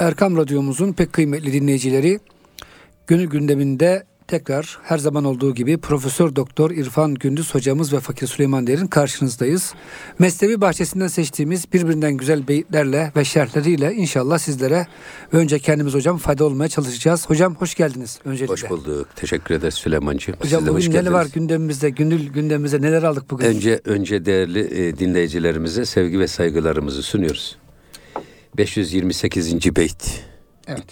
Erkam Radyomuzun pek kıymetli dinleyicileri Gönül gündeminde tekrar her zaman olduğu gibi Profesör Doktor İrfan Gündüz hocamız ve Fakir Süleyman Der'in karşınızdayız. Mesnevi bahçesinden seçtiğimiz birbirinden güzel beyitlerle ve şerhleriyle inşallah sizlere önce kendimiz hocam fayda olmaya çalışacağız. Hocam hoş geldiniz öncelikle. Hoş bulduk. Teşekkür ederiz Süleyman'cığım. Hocam Siz bugün neler var gündemimizde? Gönül gündemimize neler aldık bugün? Önce önce değerli e, dinleyicilerimize sevgi ve saygılarımızı sunuyoruz. 528. beyt. Evet.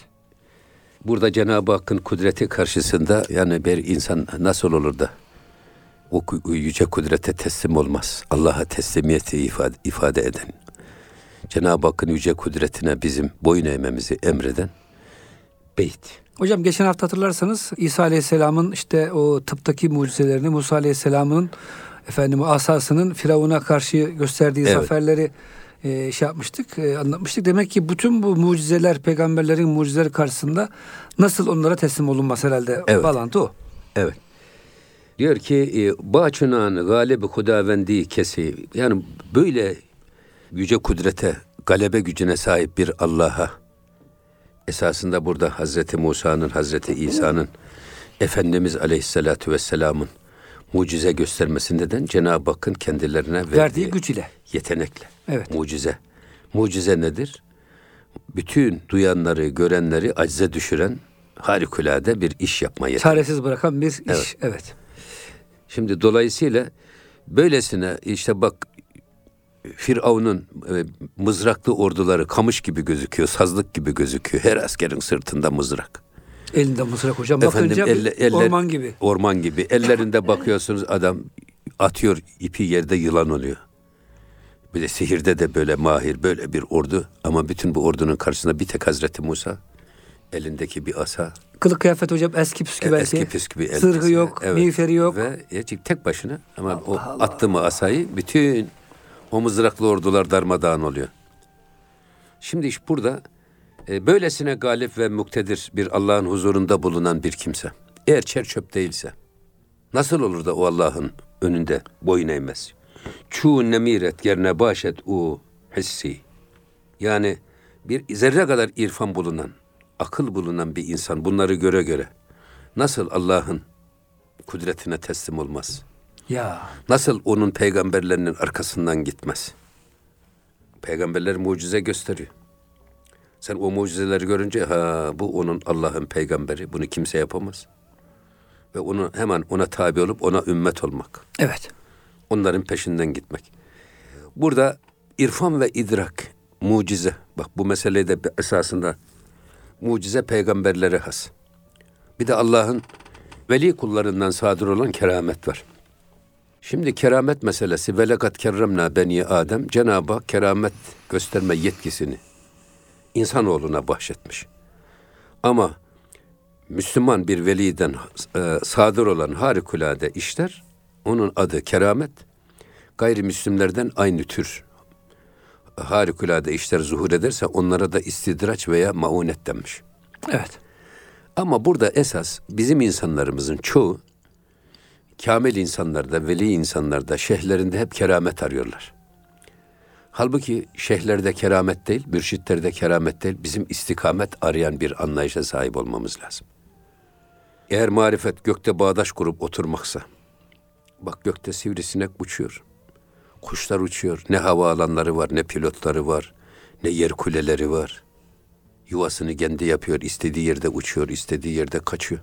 Burada Cenab-ı Hakk'ın kudreti karşısında yani bir insan nasıl olur da o yüce kudrete teslim olmaz. Allah'a teslimiyeti ifade, ifade eden, Cenab-ı Hakk'ın yüce kudretine bizim boyun eğmemizi emreden beyt. Hocam geçen hafta hatırlarsanız İsa Aleyhisselam'ın işte o tıptaki mucizelerini Musa Aleyhisselam'ın efendim asasının Firavun'a karşı gösterdiği evet. zaferleri e, şey yapmıştık, e, anlatmıştık. Demek ki bütün bu mucizeler, peygamberlerin mucizeleri karşısında nasıl onlara teslim olunmaz herhalde. Evet. Bağlantı o. Evet. Diyor ki e, Bağçınan galibi hudavendi kesi. Yani böyle yüce kudrete, galebe gücüne sahip bir Allah'a esasında burada Hazreti Musa'nın, Hazreti İsa'nın, Efendimiz Aleyhisselatü Vesselam'ın mucize göstermesinden Cenab-ı Hakk'ın kendilerine verdiği, verdiği güç ile, yetenekle. Evet. Mucize. Mucize nedir? Bütün duyanları, görenleri acize düşüren harikulade bir iş yapma yeteneği. Çaresiz bırakan bir iş. Evet. evet. Şimdi dolayısıyla böylesine işte bak Firavun'un e, mızraklı orduları kamış gibi gözüküyor, sazlık gibi gözüküyor. Her askerin sırtında mızrak. Elinde mızrak hocam. Efendim, Bakınca elle, eller, orman gibi. Orman gibi. Ellerinde bakıyorsunuz adam atıyor ipi yerde yılan oluyor. Bir de sihirde de böyle mahir böyle bir ordu ama bütün bu ordunun karşısında bir tek Hazreti Musa elindeki bir asa. Kılık kıyafet hocam eski püskü belki. Eski püskü bir Sırgı yok, evet. miğferi yok. Ve tek başına ama Allah o Allah. attı mı asayı bütün o mızraklı ordular darmadağın oluyor. Şimdi iş burada e, böylesine galip ve muktedir bir Allah'ın huzurunda bulunan bir kimse. Eğer çer çöp değilse nasıl olur da o Allah'ın önünde boyun eğmez? Çu nemiret yerine başet u hissi. Yani bir zerre kadar irfan bulunan, akıl bulunan bir insan bunları göre göre nasıl Allah'ın kudretine teslim olmaz? Ya. Nasıl onun peygamberlerinin arkasından gitmez? Peygamberler mucize gösteriyor. Sen o mucizeleri görünce ha bu onun Allah'ın peygamberi. Bunu kimse yapamaz. Ve onu hemen ona tabi olup ona ümmet olmak. Evet. Onların peşinden gitmek. Burada irfan ve idrak, mucize. Bak bu meseleyi de esasında mucize peygamberlere has. Bir de Allah'ın veli kullarından sadır olan keramet var. Şimdi keramet meselesi velekat kerremna beni Adem Cenab-ı Hak keramet gösterme yetkisini insanoğluna bahşetmiş. Ama Müslüman bir veliden e, sadır olan harikulade işler, onun adı keramet, gayrimüslimlerden aynı tür harikulade işler zuhur ederse onlara da istidraç veya maunet denmiş. Evet. Ama burada esas bizim insanlarımızın çoğu kamil insanlarda, veli insanlarda, şehirlerinde hep keramet arıyorlar. Halbuki şeyhlerde keramet değil, mürşitlerde keramet değil, bizim istikamet arayan bir anlayışa sahip olmamız lazım. Eğer marifet gökte bağdaş kurup oturmaksa, bak gökte sivrisinek uçuyor, kuşlar uçuyor, ne hava alanları var, ne pilotları var, ne yer kuleleri var. Yuvasını kendi yapıyor, istediği yerde uçuyor, istediği yerde kaçıyor.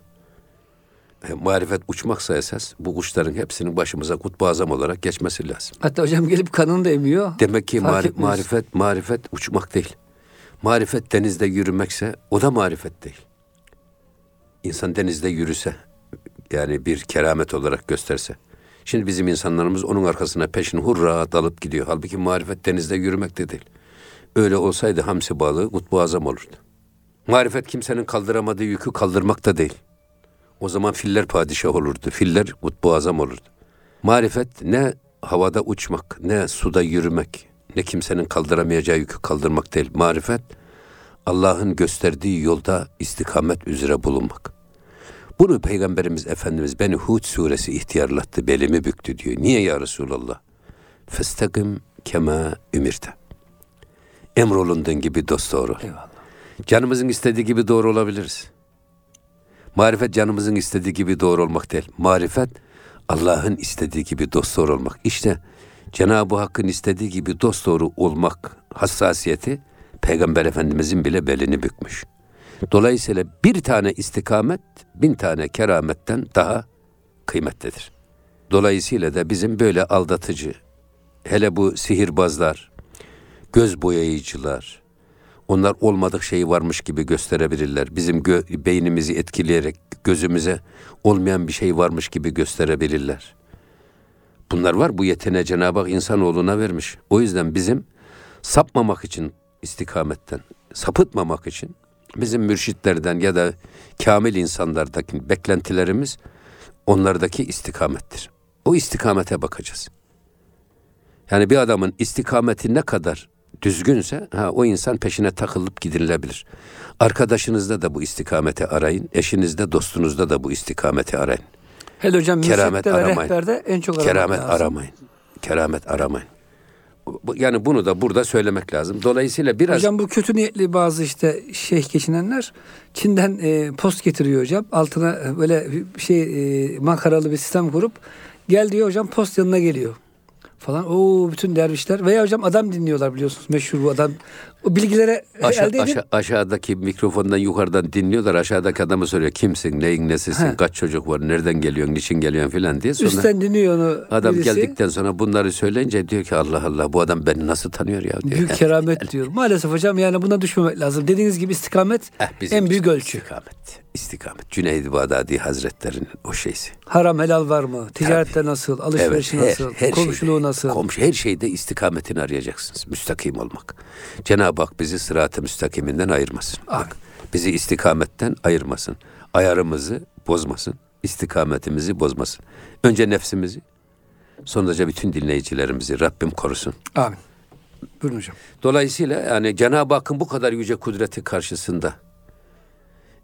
Marifet uçmaksa esas bu kuşların hepsinin başımıza kutbu azam olarak geçmesi lazım. Hatta hocam gelip kanını da emiyor. Demek ki mari, marifet marifet uçmak değil. Marifet denizde yürümekse o da marifet değil. İnsan denizde yürüse yani bir keramet olarak gösterse. Şimdi bizim insanlarımız onun arkasına peşin hurra dalıp gidiyor. Halbuki marifet denizde yürümek de değil. Öyle olsaydı hamsi balığı kutbu azam olurdu. Marifet kimsenin kaldıramadığı yükü kaldırmak da değil. O zaman filler padişah olurdu. Filler kutbu azam olurdu. Marifet ne havada uçmak, ne suda yürümek, ne kimsenin kaldıramayacağı yükü kaldırmak değil. Marifet, Allah'ın gösterdiği yolda istikamet üzere bulunmak. Bunu Peygamberimiz Efendimiz beni Hud suresi ihtiyarlattı, belimi büktü diyor. Niye ya Resulallah? Festakim kema ümirte. Emrolunduğun gibi dosdoğru. Eyvallah. Canımızın istediği gibi doğru olabiliriz. Marifet canımızın istediği gibi doğru olmak değil. Marifet Allah'ın istediği gibi dost doğru olmak. İşte Cenab-ı Hakk'ın istediği gibi dost doğru olmak hassasiyeti Peygamber Efendimizin bile belini bükmüş. Dolayısıyla bir tane istikamet bin tane kerametten daha kıymetlidir. Dolayısıyla da bizim böyle aldatıcı, hele bu sihirbazlar, göz boyayıcılar, onlar olmadık şeyi varmış gibi gösterebilirler. Bizim gö- beynimizi etkileyerek gözümüze olmayan bir şey varmış gibi gösterebilirler. Bunlar var. Bu yeteneği Cenab-ı Hak insanoğluna vermiş. O yüzden bizim sapmamak için istikametten, sapıtmamak için bizim mürşitlerden ya da kamil insanlardaki beklentilerimiz onlardaki istikamettir. O istikamete bakacağız. Yani bir adamın istikameti ne kadar düzgünse ha, o insan peşine takılıp gidilebilir. Arkadaşınızda da bu istikameti arayın. Eşinizde, dostunuzda da bu istikameti arayın. Hele hocam Keramet aramayın. rehberde en çok Keramet lazım. aramayın. Keramet aramayın. Yani bunu da burada söylemek lazım. Dolayısıyla biraz Hocam bu kötü niyetli bazı işte şeyh geçinenler Çin'den e, post getiriyor hocam. Altına e, böyle şey e, makaralı bir sistem kurup gel diyor hocam post yanına geliyor falan. O bütün dervişler veya hocam adam dinliyorlar biliyorsunuz meşhur bu adam. O bilgilere aşağı, elde edin. aşağı- aşağıdaki mikrofondan yukarıdan dinliyorlar. Aşağıdaki adamı soruyor kimsin, neyin nesisin, He. kaç çocuk var, nereden geliyorsun, niçin geliyorsun filan diye. Sonra Üstten dinliyor onu adam birisi. geldikten sonra bunları söyleyince diyor ki Allah Allah bu adam beni nasıl tanıyor ya diyor. Büyük keramet diyor. Maalesef hocam yani buna düşmemek lazım. Dediğiniz gibi istikamet Eh, en büyük ölçü. İstikamet. İstikamet. Cüneyd-i Bağdadi Hazretleri'nin o şeysi. Haram helal var mı? Ticarette nasıl? Alışverişi her- nasıl? her komşuluğu şeyde, nasıl? Komşu her şeyde istikametini arayacaksınız. Müstakim olmak. Cenab-ı Hak bizi sırat-ı müstakiminden ayırmasın. Bak, bizi istikametten ayırmasın. Ayarımızı bozmasın. istikametimizi bozmasın. Önce nefsimizi, sonraca bütün dinleyicilerimizi Rabbim korusun. Amin. Buyurun hocam. Dolayısıyla yani Cenab-ı Hakk'ın bu kadar yüce kudreti karşısında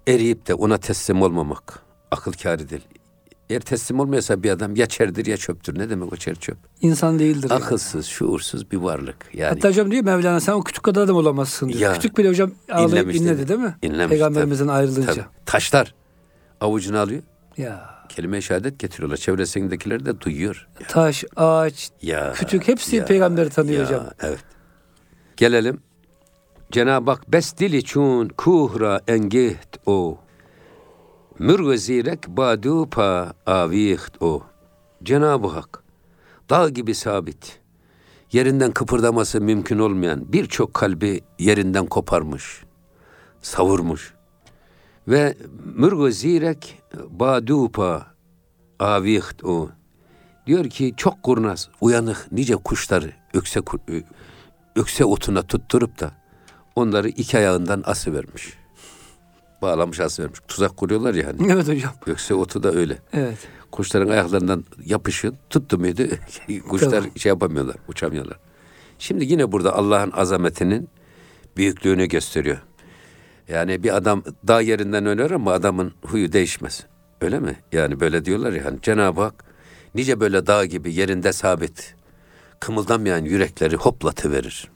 eriyip de ona teslim olmamak akıl kârı değil. Eğer teslim olmuyorsa bir adam ya çerdir ya çöptür. Ne demek o çer çöp? İnsan değildir. yani. Akılsız, şuursuz bir varlık. Yani Hatta hocam diyor Mevlana sen o küçük kadar adam olamazsın diyor. Ya, küçük bile hocam ağlayıp inledi değil mi? İnlemiş, Peygamberimizden ayrılınca. tabii, taşlar avucuna alıyor. Ya Kelime-i şehadet getiriyorlar. Çevresindekiler de duyuyor. taş, ağaç, Ya, kütük hepsi peygamberi tanıyor ya, hocam. Evet. Gelelim. Cenab-ı Hak bes dili çun kuhra engiht o. Mürgezirek badu pa aviht o. Cenab-ı Hak dağ gibi sabit. Yerinden kıpırdaması mümkün olmayan birçok kalbi yerinden koparmış, savurmuş. Ve mürgezirek badu pa aviht o. Diyor ki çok kurnaz, uyanık nice kuşları ökse, ökse otuna tutturup da onları iki ayağından ası vermiş. Bağlamış ası vermiş. Tuzak kuruyorlar ya hani. Evet hocam. Ökse otu da öyle. Evet. Kuşların ayaklarından yapışıyor. Tuttu muydu kuşlar Tamam. şey yapamıyorlar, uçamıyorlar. Şimdi yine burada Allah'ın azametinin büyüklüğünü gösteriyor. Yani bir adam dağ yerinden ölür ama adamın huyu değişmez. Öyle mi? Yani böyle diyorlar ya hani Cenab-ı Hak nice böyle dağ gibi yerinde sabit kımıldamayan yürekleri hoplatıverir.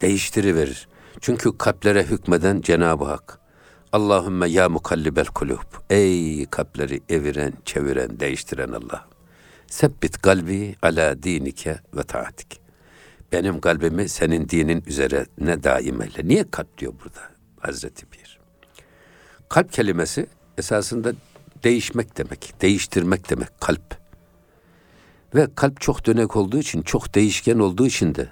Değiştiriverir. Çünkü kalplere hükmeden Cenab-ı Hak. Allahümme ya mukallibel kulub. Ey kalpleri eviren, çeviren, değiştiren Allah. Sebbit kalbi ala dinike ve taatik. Benim kalbimi senin dinin üzerine daim eyle. Niye kalp diyor burada Hazreti Pir? Kalp kelimesi esasında değişmek demek, değiştirmek demek kalp. Ve kalp çok dönek olduğu için, çok değişken olduğu için de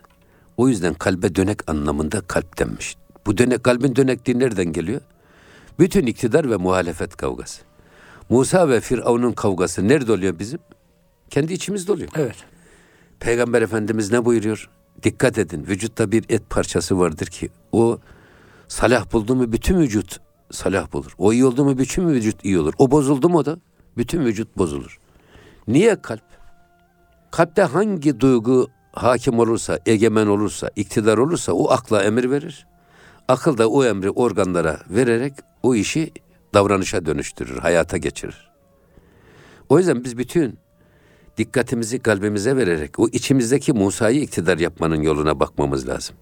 o yüzden kalbe dönek anlamında kalp denmiş. Bu dönek kalbin dönekliği nereden geliyor? Bütün iktidar ve muhalefet kavgası. Musa ve Firavun'un kavgası nerede oluyor bizim? Kendi içimizde oluyor. Evet. Peygamber Efendimiz ne buyuruyor? Dikkat edin. Vücutta bir et parçası vardır ki o salah buldu mu bütün vücut salah bulur. O iyi oldu mu bütün vücut iyi olur. O bozuldu mu da bütün vücut bozulur. Niye kalp? Kalpte hangi duygu hakim olursa, egemen olursa, iktidar olursa o akla emir verir. Akıl da o emri organlara vererek o işi davranışa dönüştürür, hayata geçirir. O yüzden biz bütün dikkatimizi kalbimize vererek o içimizdeki Musa'yı iktidar yapmanın yoluna bakmamız lazım.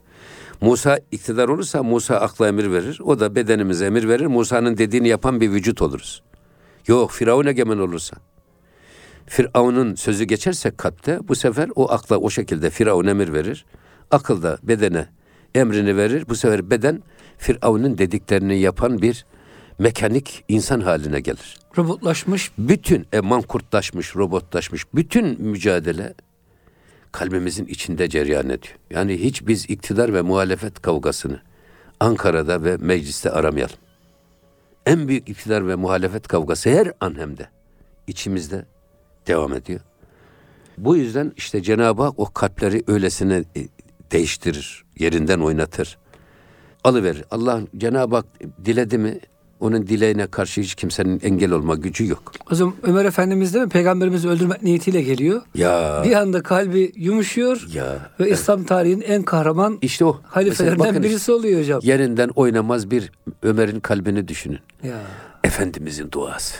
Musa iktidar olursa Musa akla emir verir. O da bedenimize emir verir. Musa'nın dediğini yapan bir vücut oluruz. Yok Firavun egemen olursa. Firavun'un sözü geçerse kalpte bu sefer o akla o şekilde Firavun emir verir. Akıl da bedene emrini verir. Bu sefer beden Firavun'un dediklerini yapan bir mekanik insan haline gelir. Robotlaşmış. Bütün e, mankurtlaşmış, robotlaşmış bütün mücadele kalbimizin içinde cereyan ediyor. Yani hiç biz iktidar ve muhalefet kavgasını Ankara'da ve mecliste aramayalım. En büyük iktidar ve muhalefet kavgası her an hem de içimizde devam ediyor. Bu yüzden işte Cenab-ı Hak o kalpleri öylesine e, değiştirir, yerinden oynatır. Alıverir. Allah Cenab-ı Hak diledi mi onun dileğine karşı hiç kimsenin engel olma gücü yok. O zaman Ömer Efendimiz de mi peygamberimizi öldürmek niyetiyle geliyor. Ya Bir anda kalbi yumuşuyor ya ve İslam tarihinin en kahraman işte o. Halifelerinden bakın işte, birisi oluyor hocam. yerinden oynamaz bir Ömer'in kalbini düşünün. Ya. Efendimizin duası.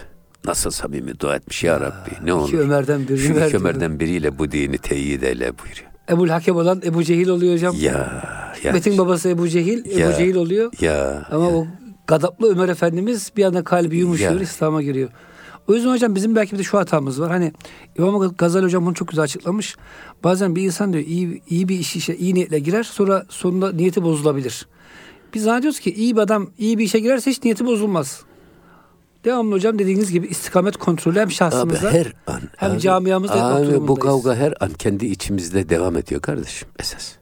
Nasıl samimi dua etmiş ya Rabbi. Ne olur. İki Ömer'den birini Şu iki. Ömer'den biriyle bu dini teyit eyle buyuruyor. Ebul Hakem olan Ebu Cehil oluyor hocam. Ya ya Metin babası Ebu Cehil, Ebu Ya. Cehil oluyor. ya Ama o gadaplı Ömer Efendimiz bir anda kalbi yumuşuyor, Ya. İslam'a giriyor. O yüzden hocam bizim belki bir de şu hatamız var. Hani İmam Gazali hocam bunu çok güzel açıklamış. Bazen bir insan diyor iyi, iyi bir iş işe iyi niyetle girer sonra sonunda niyeti bozulabilir. Biz zannediyoruz ki iyi bir adam iyi bir işe girerse hiç niyeti bozulmaz. Devamlı hocam dediğiniz gibi istikamet kontrolü hem Abi şahsımızda her an. hem abi, camiamızda yapmak abi, bu kavga her an kendi içimizde devam ediyor kardeşim esas.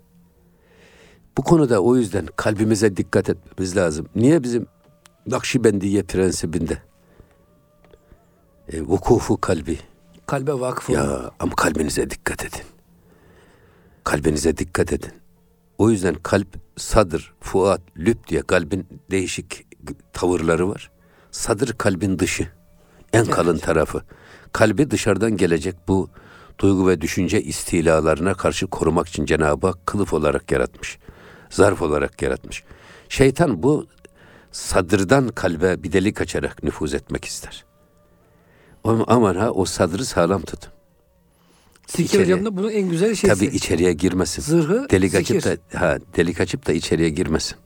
Bu konuda o yüzden kalbimize dikkat etmemiz lazım. Niye bizim Nakşibendiye prensibinde e, vukufu kalbi kalbe vakıf ya ama kalbinize dikkat edin. Kalbinize dikkat edin. O yüzden kalp, sadır, fuat, lüb diye kalbin değişik tavırları var. Sadır kalbin dışı. En kalın tarafı. Kalbi dışarıdan gelecek bu duygu ve düşünce istilalarına karşı korumak için Cenab-ı Hak kılıf olarak yaratmış. Zarf olarak yaratmış. Şeytan bu sadırdan kalbe bir delik açarak nüfuz etmek ister. Ama Aman ha o sadrı sağlam tutun. İçeriye- hocam da bunun en güzel şeysi. Tabii içeriye girmesin. Zırhı, delik zikir. açıp da ha delik açıp da içeriye girmesin.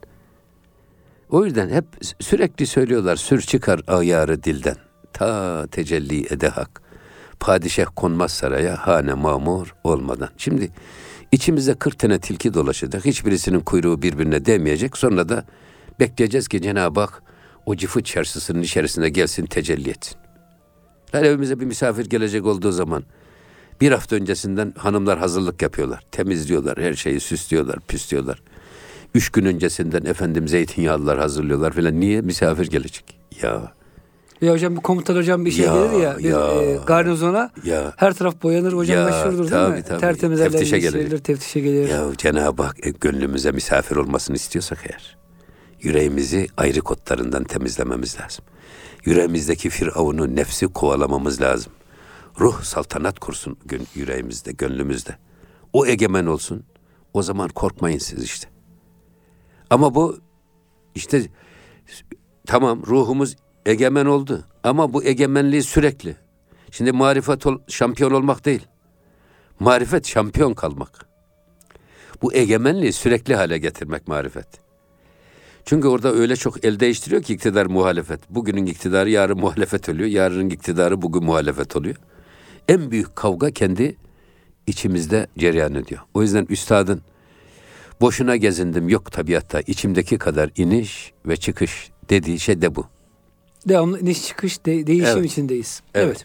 O yüzden hep sürekli söylüyorlar sür çıkar ayarı dilden. Ta tecelli ede hak. Padişah konmaz saraya hane mamur olmadan. Şimdi içimizde 40 tane tilki dolaşacak. Hiçbirisinin kuyruğu birbirine değmeyecek. Sonra da bekleyeceğiz ki Cenab-ı Hak o cıfıt çarşısının içerisinde gelsin tecelli etsin. Yani evimize bir misafir gelecek olduğu zaman bir hafta öncesinden hanımlar hazırlık yapıyorlar. Temizliyorlar, her şeyi süslüyorlar, püslüyorlar. Üç gün öncesinden efendim zeytinyağlılar hazırlıyorlar falan. Niye? Misafir gelecek. Ya, Ya hocam bir komutan hocam bir şey Ya, gelir ya, bir ya. e, garnizona ya, her taraf boyanır hocam Ya, meşhurdur değil tabii, mi? tabii. Tertemiz Teftişe geçirilir, teftişe gelir. ya Cenab-ı Hak e, gönlümüze misafir olmasını istiyorsak eğer, yüreğimizi ayrı kotlarından temizlememiz lazım. Yüreğimizdeki firavunu, nefsi kovalamamız lazım. Ruh saltanat kursun gön- yüreğimizde, gönlümüzde. O egemen olsun. O zaman korkmayın siz işte. Ama bu işte tamam ruhumuz egemen oldu. Ama bu egemenliği sürekli. Şimdi marifet ol, şampiyon olmak değil. Marifet şampiyon kalmak. Bu egemenliği sürekli hale getirmek marifet. Çünkü orada öyle çok el değiştiriyor ki iktidar muhalefet. Bugünün iktidarı yarın muhalefet oluyor. Yarının iktidarı bugün muhalefet oluyor. En büyük kavga kendi içimizde cereyan ediyor. O yüzden üstadın boşuna gezindim yok tabiatta içimdeki kadar iniş ve çıkış dediği şey de bu. Devamlı iniş çıkış de- değişim Evet. içindeyiz. Evet. Evet.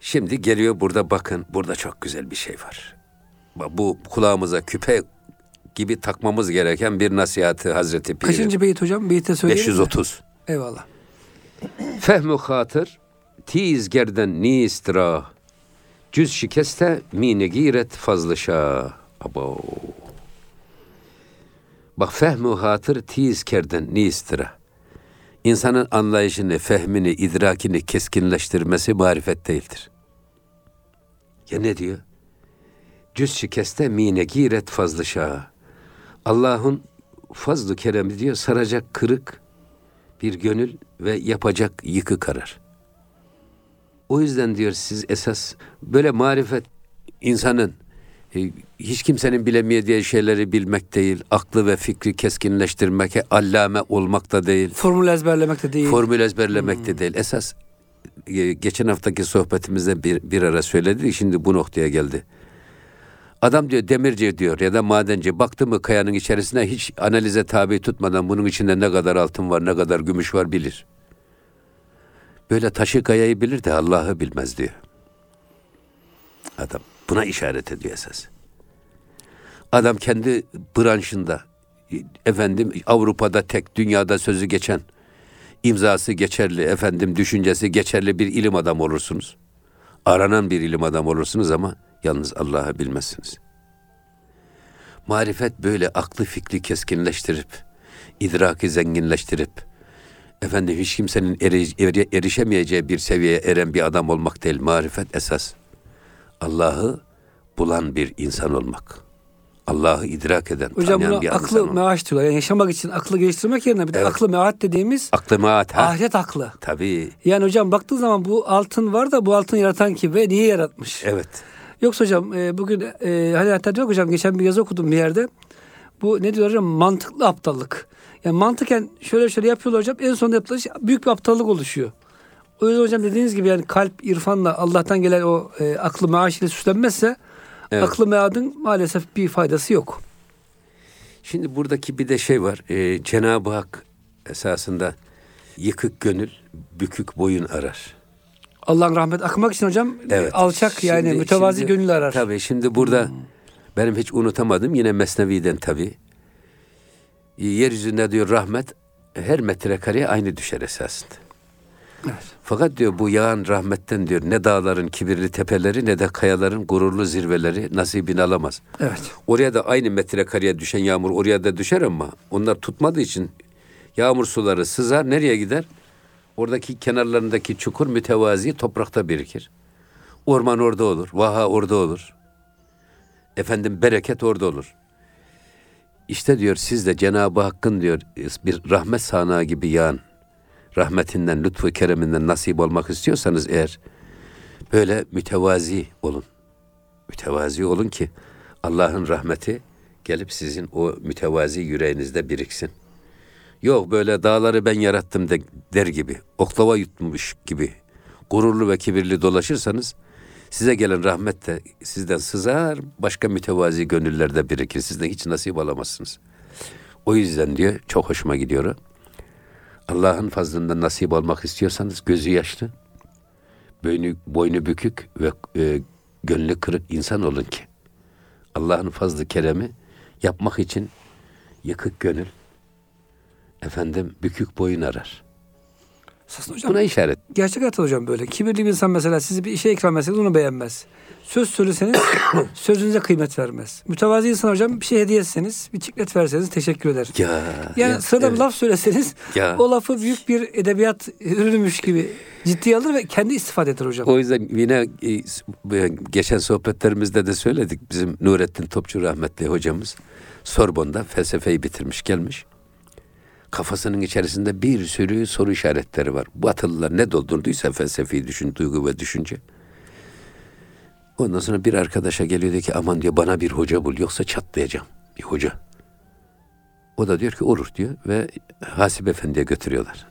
Şimdi geliyor burada bakın burada çok güzel bir şey var. Bu kulağımıza küpe gibi takmamız gereken bir nasihatı Hazreti Pir'in. Kaçıncı beyit hocam? Beyite söyleyelim mi? 530. Eyvallah. Fehmu hatır tiz gerden nistra cüz şikeste mine giret fazlı şah. Abo. Bak fehmu hatır tiz kerden nistra. İnsanın anlayışını, fehmini, idrakini keskinleştirmesi marifet değildir. Ya ne diyor? Cüz şikeste mine giret fazlı şah. Allah'ın fazlı keremi diyor saracak kırık bir gönül ve yapacak yıkı karar. O yüzden diyor siz esas böyle marifet insanın Hiç kimsenin bilemeyeceği şeyleri bilmek değil, aklı ve fikri keskinleştirmek, allame olmak da değil, Formül ezberlemek de değil. formül ezberlemek de değil. Esas e, geçen haftaki sohbetimizde bir, bir ara söyledi, şimdi bu noktaya geldi. Adam diyor demirci diyor ya da madenci baktı mı kayanın içerisine hiç analize tabi tutmadan bunun içinde ne kadar altın var ne kadar gümüş var bilir. Böyle taşı kayayı bilir de Allah'ı bilmez diyor. Adam buna işaret ediyor esas. Adam kendi branşında efendim Avrupa'da tek dünyada sözü geçen imzası geçerli efendim düşüncesi geçerli bir ilim adamı olursunuz. Aranan bir ilim adamı olursunuz ama yalnız Allah'ı bilmezsiniz. Marifet böyle aklı fikri keskinleştirip, idraki zenginleştirip, efendim hiç kimsenin eri- eri- erişemeyeceği bir seviyeye eren bir adam olmak değil. Marifet esas. Allah'ı bulan bir insan olmak. Allah'ı idrak eden, Hocam tanıyan bir insan aklı olmak. meaş diyorlar. Yani yaşamak için aklı geliştirmek yerine bir de Evet. aklı meaat dediğimiz Aklıma at ha. ahiret aklı. Tabii. Yani hocam baktığın zaman bu altın var da bu altın yaratan kim ve niye yaratmış? Evet. Yoksa hocam e, bugün e, hani hatta diyor hocam geçen bir yazı okudum bir yerde. Bu ne diyor hocam mantıklı aptallık. Yani mantıken şöyle şöyle yapıyorlar hocam en sonunda yaptığı şey büyük bir aptallık oluşuyor. O yüzden hocam dediğiniz gibi yani kalp irfanla Allah'tan gelen o e, aklı maaş ile süslenmezse Evet. aklı meadın maalesef bir faydası yok. Şimdi buradaki bir de şey var. Ee, Cenab-ı Hak esasında yıkık gönül, bükük boyun arar. Allah'ın rahmet akmak için hocam Evet. alçak yani Şimdi- mütevazi şimdi- gönül arar. Tabii şimdi burada benim hiç unutamadım yine Mesnevi'den tabii. Yeryüzünde diyor rahmet her metrekareye aynı düşer esasında. Evet. Fakat diyor bu yağan rahmetten diyor ne dağların kibirli tepeleri ne de kayaların gururlu zirveleri nasibini alamaz. Evet. Oraya da aynı metrekareye düşen yağmur oraya da düşer ama onlar tutmadığı için yağmur suları sızar nereye gider? Oradaki kenarlarındaki çukur mütevazi toprakta birikir. Orman orada olur, vaha orada olur. Efendim bereket orada olur. İşte diyor siz de Cenab-ı Hakk'ın diyor bir rahmet sahnağı gibi yağan rahmetinden, lütfu kereminden nasip olmak istiyorsanız eğer böyle mütevazi olun. Mütevazi olun ki Allah'ın rahmeti gelip sizin o mütevazi yüreğinizde biriksin. Yok böyle dağları ben yarattım de, der gibi, oklava yutmuş gibi gururlu ve kibirli dolaşırsanız size gelen rahmet de sizden sızar, başka mütevazi gönüllerde birikir. Sizden hiç nasip alamazsınız. O yüzden diyor, çok hoşuma gidiyor. Allah'ın fazlından nasip almak istiyorsanız gözü yaşlı, boynu, boynu bükük ve e, gönlü kırık insan olun ki Allah'ın fazlı keremi yapmak için yıkık gönül efendim bükük boyun arar. Esasında hocam Buna işaret. gerçek hayat hocam böyle. Kibirli bir insan mesela sizi bir işe ikram etseniz onu beğenmez. Söz söyleseniz sözünüze kıymet vermez. Mütevazi insan hocam bir şey hediye etseniz, bir çiklet verseniz teşekkür eder. Ya, Yani ya, sırada bir evet. laf söyleseniz Ya. o lafı büyük bir edebiyat ürünümüş gibi ciddiye alır ve kendi istifade eder hocam. O yüzden yine e, geçen sohbetlerimizde de söyledik. Bizim Nurettin Topçu rahmetli hocamız Sorbon'da felsefeyi bitirmiş gelmiş. Kafasının içerisinde bir sürü soru işaretleri var. Batılılar ne doldurduysa felsefi düşün, duygu ve düşünce. Ondan sonra bir arkadaşa geliyor diyor ki aman diyor bana bir hoca bul yoksa çatlayacağım. Bir hoca. O da diyor ki olur diyor ve Hasip Efendi'ye götürüyorlar.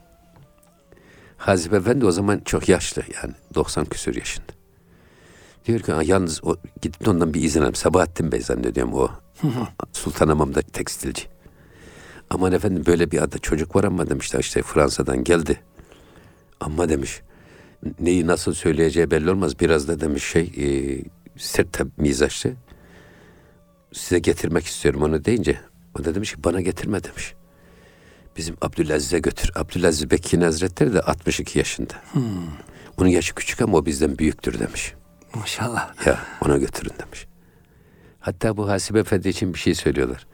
Hazip Efendi o zaman çok yaşlı yani 90 küsur yaşında. Diyor ki "Ha, yalnız o, gidip ondan bir izin alayım. Sabahattin Bey zannediyorum o. Sultanamam'da tekstilci. Aman efendim böyle bir adı çocuk var ama demişler işte Fransa'dan geldi. Ama demiş neyi nasıl söyleyeceği belli olmaz. Biraz da demiş şey e, sert tabi mizaçlı. Size getirmek istiyorum onu deyince. O da demiş ki bana getirme demiş. Bizim Abdülaziz'e götür. Abdülaziz Bekkin Hazretleri de 62 yaşında. Onun yaşı küçük ama o bizden büyüktür demiş. Maşallah. Ya ona götürün demiş. Hatta bu Hasibe Efendi için bir şey söylüyorlar.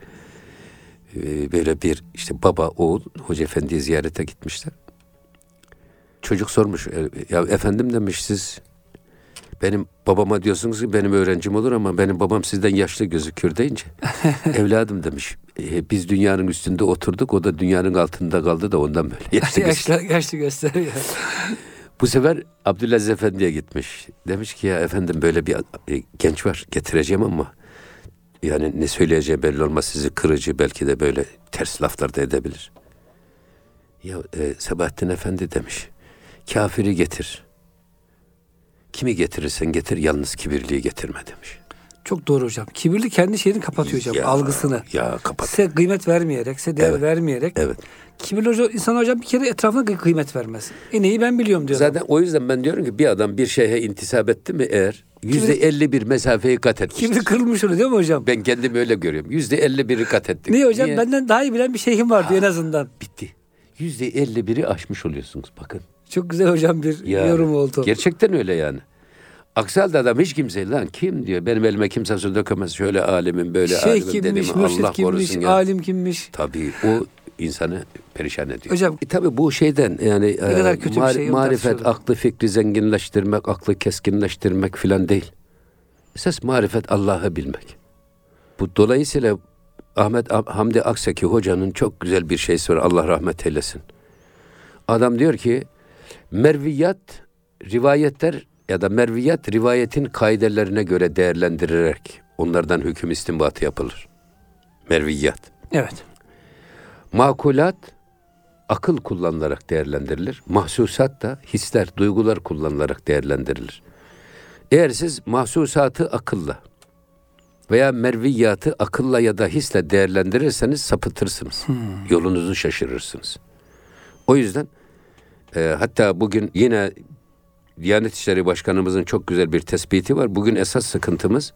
Ee, böyle bir işte baba oğul Hoca Efendi'yi ziyarete gitmişler. Çocuk sormuş. "E, Ya efendim demiş siz benim babama diyorsunuz ki benim öğrencim olur ama benim babam sizden yaşlı gözüküyor deyince evladım demiş. "e, biz dünyanın üstünde oturduk o da dünyanın altında kaldı da ondan böyle yaşlı gözüküyor." yaşlı, yaşlı gösteriyor. Bu sefer Abdülaziz Efendi'ye gitmiş. Demiş ki ya efendim böyle bir e, genç var getireceğim ama yani ne söyleyeceği belli olmaz sizi kırıcı belki de böyle ters laflar da edebilir. Ya e, Sebahattin Efendi demiş. Kafiri getir. Kimi getirirsen getir yalnız kibirliği getirme demiş. Çok doğru hocam. Kibirli kendi şeyini kapatıyor hocam. Ya, algısını. Ya kapat. Size kıymet vermeyerek, size değer Evet. vermeyerek. Evet. Kibirli hoca, insan hocam bir kere etrafına kı- kıymet vermez. En iyi ben biliyorum diyor. Zaten o yüzden ben diyorum ki bir adam bir şeye intisap etti mi eğer yüzde elli bir mesafeyi kat etmiştir. Kibri kırılmış oluyor değil mi hocam? Ben kendimi öyle görüyorum. Yüzde elli biri kat ettik. Niye hocam? Benden daha iyi bilen bir şeyhim var diyor en azından. Bitti. Yüzde elli biri aşmış oluyorsunuz bakın. Çok güzel hocam bir Ya, yorum oldu. Gerçekten öyle yani. Aksi halde adam hiç kimse lan kim diyor benim elime kimse su dökemez şöyle alimim böyle Şeyh alimim dedim kimmiş, Allah mürşit kimmiş, korusun ya. alim kimmiş. Tabii o insanı perişan ediyor. Hocam- E, tabii bu şeyden yani Ne kadar kötü bir şey, marifet aklı fikri zenginleştirmek, aklı keskinleştirmek filan değil. Esas marifet Allah'ı bilmek. Bu dolayısıyla Ahmet Hamdi Aksaki hocanın çok güzel bir şeysi var. Allah rahmet eylesin. Adam diyor ki merviyat rivayetler ya da merviyat rivayetin kaidelerine göre değerlendirilerek onlardan hüküm istinbatı yapılır. Merviyat. Evet. Makulat akıl kullanılarak değerlendirilir. Mahsusat da hisler, duygular kullanılarak değerlendirilir. Eğer siz mahsusatı akılla veya merviyatı akılla ya da hisle değerlendirirseniz sapıtırsınız. Yolunuzu şaşırırsınız. O yüzden e, hatta bugün yine Diyanet İşleri Başkanımızın çok güzel bir tespiti var. Bugün esas sıkıntımız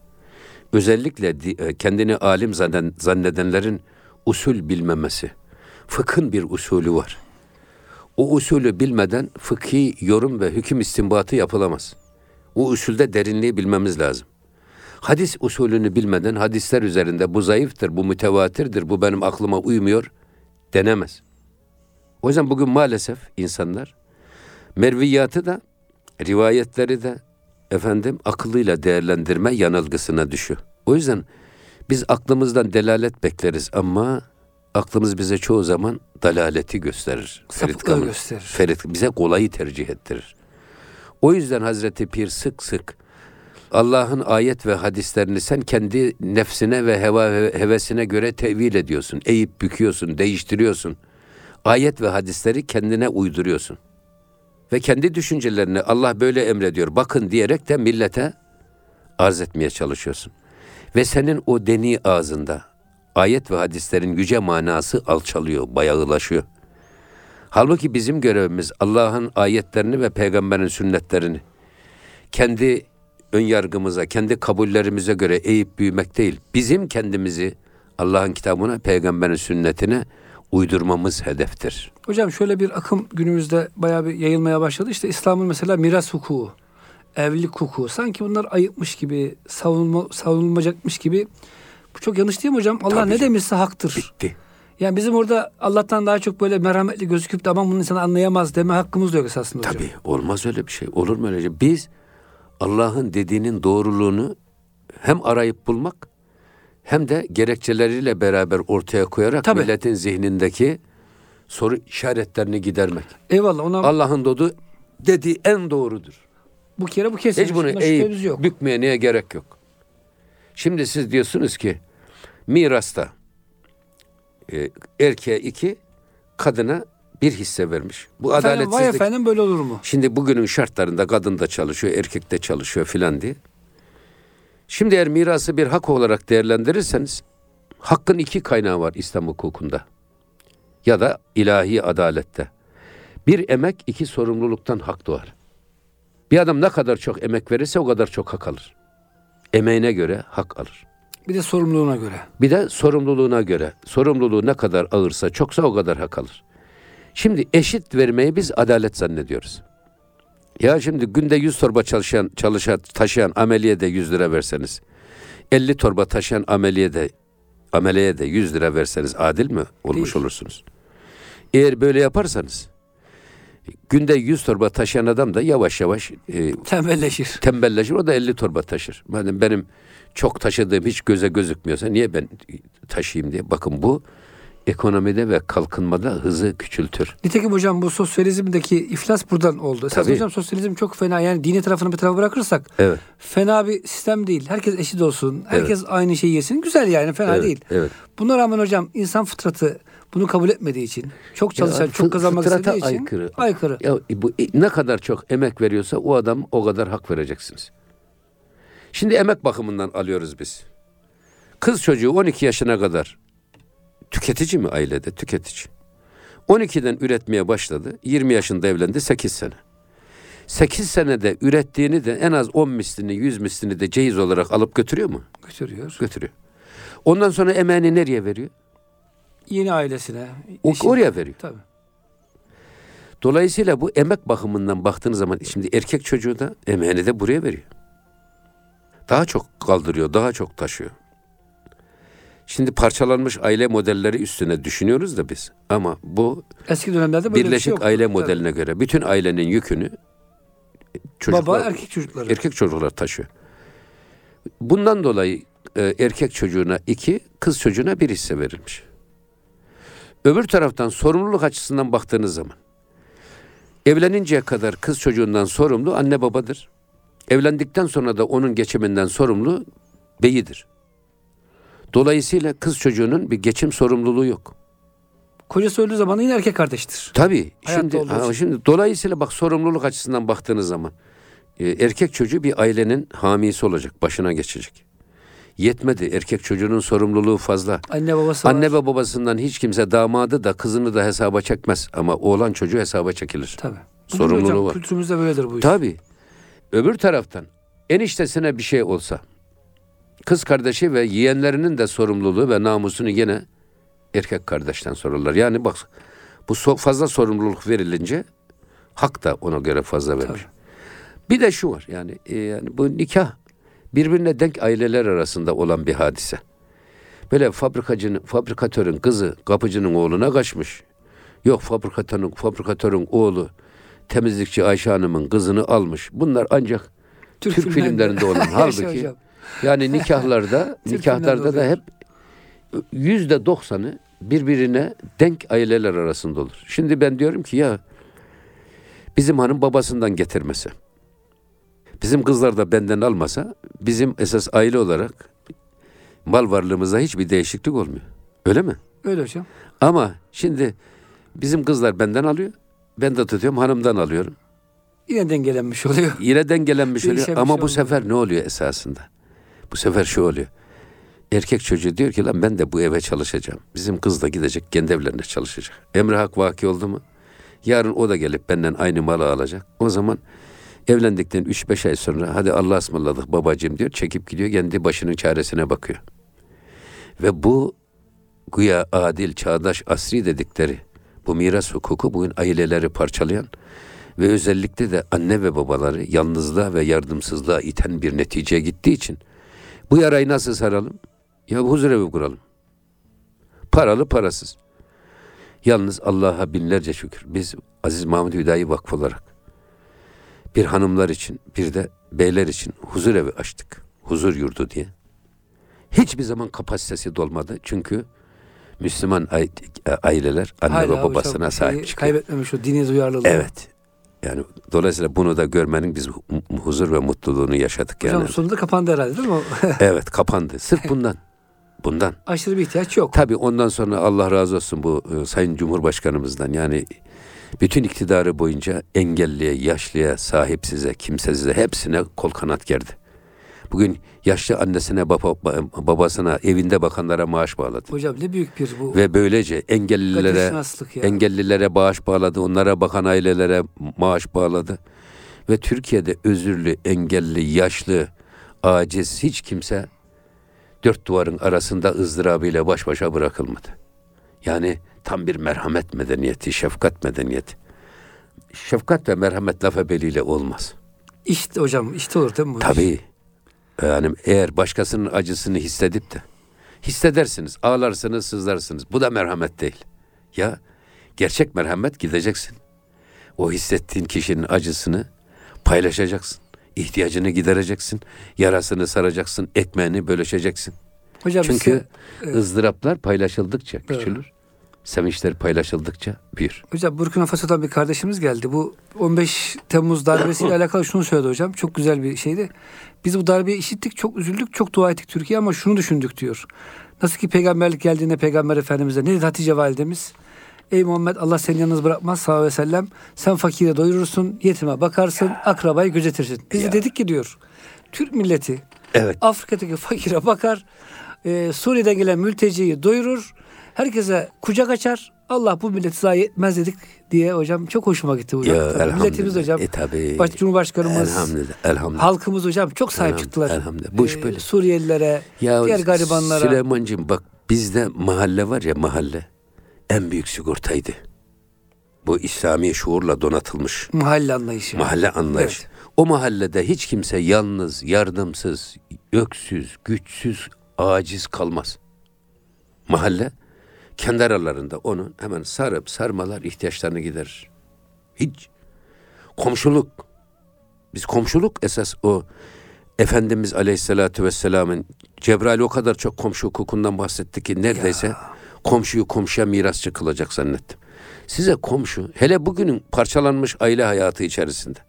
özellikle e, kendini alim zannedenlerin usul bilmemesi. Fıkhın bir usulü var. O usulü bilmeden fıkhi yorum ve hüküm istinbatı yapılamaz. O usulde derinliği bilmemiz lazım. Hadis usulünü bilmeden hadisler üzerinde bu zayıftır, bu mütevatirdir, bu benim aklıma uymuyor denemez. O yüzden bugün maalesef insanlar merviyatı da rivayetleri de efendim akıllıyla değerlendirme yanılgısına düşüyor. O yüzden biz aklımızdan delalet bekleriz ama aklımız bize çoğu zaman dalaleti gösterir. Ferit Sapıklığı Kamil. gösterir. Ferit bize kolayı tercih ettirir. O yüzden Hazreti Pir sık sık Allah'ın ayet ve hadislerini sen kendi nefsine ve heva hevesine göre tevil ediyorsun. Eğip büküyorsun, değiştiriyorsun. Ayet ve hadisleri kendine uyduruyorsun. Ve kendi düşüncelerini Allah böyle emrediyor. Bakın diyerek de millete arz etmeye çalışıyorsun. Ve senin o deni ağzında ayet ve hadislerin yüce manası alçalıyor, bayağılaşıyor. Halbuki bizim görevimiz Allah'ın ayetlerini ve peygamberin sünnetlerini kendi ön yargımıza, kendi kabullerimize göre eğip büyümek değil. Bizim kendimizi Allah'ın kitabına, peygamberin sünnetine uydurmamız hedeftir. Hocam şöyle bir akım günümüzde bayağı bir yayılmaya başladı. İşte İslam'ın mesela miras hukuku, evlilik hukuku. Sanki bunlar ayıpmış gibi, savunma, savunulmayacakmış gibi. Bu çok yanlış değil mi hocam? Allah Tabii ne demişse haktır. Bitti. Yani bizim orada Allah'tan daha çok böyle merhametli gözüküp de aman bunu insan anlayamaz deme hakkımız da yok esasında hocam. Tabii olmaz öyle bir şey. Olur mu öyle şey? Biz Allah'ın dediğinin doğruluğunu hem arayıp bulmak hem de gerekçeleriyle beraber ortaya koyarak Tabii. milletin zihnindeki soru işaretlerini gidermek. Eyvallah ona Allah'ın dodu dediği en doğrudur. bu kere bu kesin. Hiç bunu eğip yok. bükmeye niye gerek yok. Şimdi siz diyorsunuz ki mirasta e, erkeğe iki, kadına bir hisse vermiş. Bu Efendim, vay adaletsizlik. efendim böyle olur mu? Şimdi bugünün şartlarında kadın da çalışıyor, erkek de çalışıyor filan diye. Şimdi eğer mirası bir hak olarak değerlendirirseniz hakkın iki kaynağı var İslam hukukunda. Ya da ilahi adalette. Bir emek, iki sorumluluktan hak doğar. Bir adam ne kadar çok emek verirse o kadar çok hak alır. Emeğine göre hak alır. Bir de sorumluluğuna göre. Bir de sorumluluğuna göre. Sorumluluğu ne kadar ağırsa, çoksa o kadar hak alır. Şimdi eşit vermeyi biz adalet zannediyoruz. Ya şimdi günde 100 torba çalışan, çalışan taşıyan ameliye de 100 lira verseniz, 50 torba taşıyan ameliye de ameleye de 100 lira verseniz adil mi olmuş Değil. olursunuz? Eğer böyle yaparsanız günde 100 torba taşıyan adam da yavaş yavaş e, Tembelleşir. tembelleşir o da 50 torba taşır. Madem benim çok taşıdığım hiç göze gözükmüyorsa niye ben taşıyayım diye. Bakın bu ekonomide ve kalkınmada hızı küçültür. Nitekim hocam bu sosyalizmdeki iflas buradan oldu. Esas Tabii. hocam sosyalizm çok fena. Yani dini tarafını bir tarafa bırakırsak Evet. fena bir sistem değil. Herkes eşit olsun. Herkes aynı şeyi yesin. Güzel yani fena evet, değil. Evet. Buna rağmen hocam insan fıtratı bunu kabul etmediği için, çok çalışan, Ya, çok kazanmak istediği için aykırı. aykırı. Ya bu ne kadar çok emek veriyorsa o adam o kadar hak vereceksiniz. Şimdi emek bakımından alıyoruz biz. Kız çocuğu 12 yaşına kadar tüketici mi ailede? Tüketici. 12'den üretmeye başladı. 20 yaşında evlendi 8 sene. 8 senede ürettiğini de en az 10 mislini 100 mislini de ceyiz olarak alıp götürüyor mu? Götürüyor. Götürüyor. Ondan sonra emeğini nereye veriyor? Yeni ailesine. O, oraya veriyor. Tabii. Dolayısıyla bu emek bakımından baktığınız zaman şimdi erkek çocuğu da emeğini de buraya veriyor. Daha çok kaldırıyor, daha çok taşıyor. Şimdi parçalanmış aile modelleri üstüne düşünüyoruz da biz. Ama bu Eski dönemlerde böyle bir şey birleşik yoktu. aile modeline göre bütün ailenin yükünü çocuklar, Baba erkek çocukları. erkek çocuklar taşıyor. Bundan dolayı e, erkek çocuğuna iki, kız çocuğuna bir hisse verilmiş. Öbür taraftan sorumluluk açısından baktığınız zaman evleninceye kadar kız çocuğundan sorumlu anne babadır. Evlendikten sonra da onun geçiminden sorumlu beyidir. Dolayısıyla kız çocuğunun bir geçim sorumluluğu yok. Kocası öldüğü zaman yine erkek kardeştir. Tabii. Hayatta Şimdi, ha, şimdi dolayısıyla bak sorumluluk açısından baktığınız zaman e, erkek çocuğu bir ailenin hamisi olacak, başına geçecek. Yetmedi. Erkek çocuğunun sorumluluğu fazla. Anne babası Anne var. ve babasından hiç kimse damadı da kızını da hesaba çekmez ama oğlan çocuğu hesaba çekilir. Tabii. Sorumluluğu hocam, var. Kültürümüzde böyledir bu iş. Tabii. Öbür taraftan eniştesine bir şey olsa kız kardeşi ve yeğenlerinin de sorumluluğu ve namusunu yine erkek kardeşten sorarlar. Yani bak bu so- fazla sorumluluk verilince hak da ona göre fazla verilir. Bir de şu var yani, e, yani bu nikah birbirine denk aileler arasında olan bir hadise. Böyle fabrikacının, fabrikatörün kızı kapıcının oğluna kaçmış. Yok fabrikatörün, fabrikatörün oğlu temizlikçi Ayşe Hanım'ın kızını almış. Bunlar ancak Türk, filmlerinde olan. Yaşa Halbuki. Yani nikahlarda, nikahlarda da hep yüzde doksanı birbirine denk aileler arasında olur. Şimdi ben diyorum ki ya bizim hanım babasından getirmese, bizim kızlar da benden almasa, bizim esas aile olarak mal varlığımızda hiçbir değişiklik olmuyor. Öyle mi? Öyle hocam. Ama şimdi bizim kızlar benden alıyor, ben de tutuyorum hanımdan alıyorum. Yine dengelenmiş oluyor. Yine dengelenmiş oluyor bir ama şey bu sefer ne oluyor esasında? Bu sefer şu oluyor. Erkek çocuğu diyor ki lan ben de bu eve çalışacağım. Bizim kız da gidecek kendi evlerinde çalışacak. Emre hak vaki oldu mu? Yarın o da gelip benden aynı malı alacak. O zaman evlendikten 3-5 ay sonra hadi Allah'a ısmarladık babacığım diyor. Çekip gidiyor kendi başının çaresine bakıyor. Ve bu güya adil, çağdaş, asri dedikleri bu miras hukuku bugün aileleri parçalayan ve özellikle de anne ve babaları yalnızlığa ve yardımsızlığa iten bir neticeye gittiği için bu yarayı nasıl saralım? Ya huzur evi kuralım. Paralı parasız. Yalnız Allah'a binlerce şükür. Biz Aziz Mahmud Hüdayi Vakfı olarak bir hanımlar için bir de beyler için huzur evi açtık. Huzur yurdu diye. Hiçbir zaman kapasitesi dolmadı. Çünkü Müslüman ai- aileler anne Hala ve babasına sahip çıkıyor. Kaybetmemiş o dini duyarlılığı. Evet. Yani dolayısıyla bunu da görmenin biz hu- huzur ve mutluluğunu yaşadık Hocam yani. sonunda kapandı herhalde değil mi? evet kapandı. Sırf bundan. Bundan. Aşırı bir ihtiyaç yok. Tabii ondan sonra Allah razı olsun bu e, Sayın Cumhurbaşkanımızdan yani bütün iktidarı boyunca engelliye, yaşlıya, sahipsize, kimsesize hepsine kol kanat gerdi. Bugün yaşlı annesine, baba, ba- babasına, evinde bakanlara maaş bağladı. Hocam ne büyük bir bu. Ve böylece engellilere, engellilere bağış bağladı, onlara bakan ailelere maaş bağladı. Ve Türkiye'de özürlü, engelli, yaşlı, aciz hiç kimse dört duvarın arasında ızdırabıyla baş başa bırakılmadı. Yani tam bir merhamet medeniyeti, şefkat medeniyeti. Şefkat ve merhamet laf ebeliyle olmaz. İşte hocam işte olur değil mi? Tabii. Yani eğer başkasının acısını hissedip de hissedersiniz, ağlarsınız, sızlarsınız. Bu da merhamet değil. Ya gerçek merhamet gideceksin. O hissettiğin kişinin acısını paylaşacaksın. İhtiyacını gidereceksin. Yarasını saracaksın. Ekmeğini bölüşeceksin. Hocam Çünkü size- Evet. ızdıraplar paylaşıldıkça küçülür. Sevinçler paylaşıldıkça büyür. Hocam Burkina Faso'dan bir kardeşimiz geldi. Bu 15 Temmuz darbesiyle alakalı şunu söyledi hocam. Çok güzel bir şeydi. Biz bu darbeyi işittik, çok üzüldük, çok dua ettik Türkiye ama şunu düşündük diyor. Nasıl ki peygamberlik geldiğinde peygamber efendimize ne dedi Hatice validemiz? Ey Muhammed Allah seni yalnız bırakmaz sallallahu aleyhi ve sellem. Sen fakire doyurursun, yetime bakarsın, akrabayı gözetirsin. Biz de Ya. dedik ki diyor. Türk milleti Evet. Afrika'daki fakire bakar, e, Suriye'den gelen mülteciyi doyurur, herkese kucak açar. Allah bu milleti zayi etmez dedik diye hocam çok hoşuma gitti hocam. Ya, Tabii Milletimiz hocam, E tabi. baş, Cumhurbaşkanımız, Elhamdülillah. Elhamdülillah. halkımız hocam çok sahip çıktılar. elhamdülillah. Bu iş böyle. Suriyelilere, diğer garibanlara. Süleyman'cığım bak bizde mahalle var ya mahalle en büyük sigortaydı. Bu İslami şuurla donatılmış Mahalle anlayışı. mahalle anlayış. Evet. O mahallede hiç kimse yalnız, yardımsız, öksüz, güçsüz, aciz kalmaz. Mahalle kendi aralarında onu hemen sarıp sarmalar ihtiyaçlarını giderir. Hiç komşuluk biz komşuluk esas o Efendimiz Aleyhisselatü Vesselam'ın Cebrail o kadar çok komşu hukukundan bahsetti ki neredeyse komşuyu komşuya mirasçı kılacak zannettim. Size komşu hele bugünün parçalanmış aile hayatı içerisinde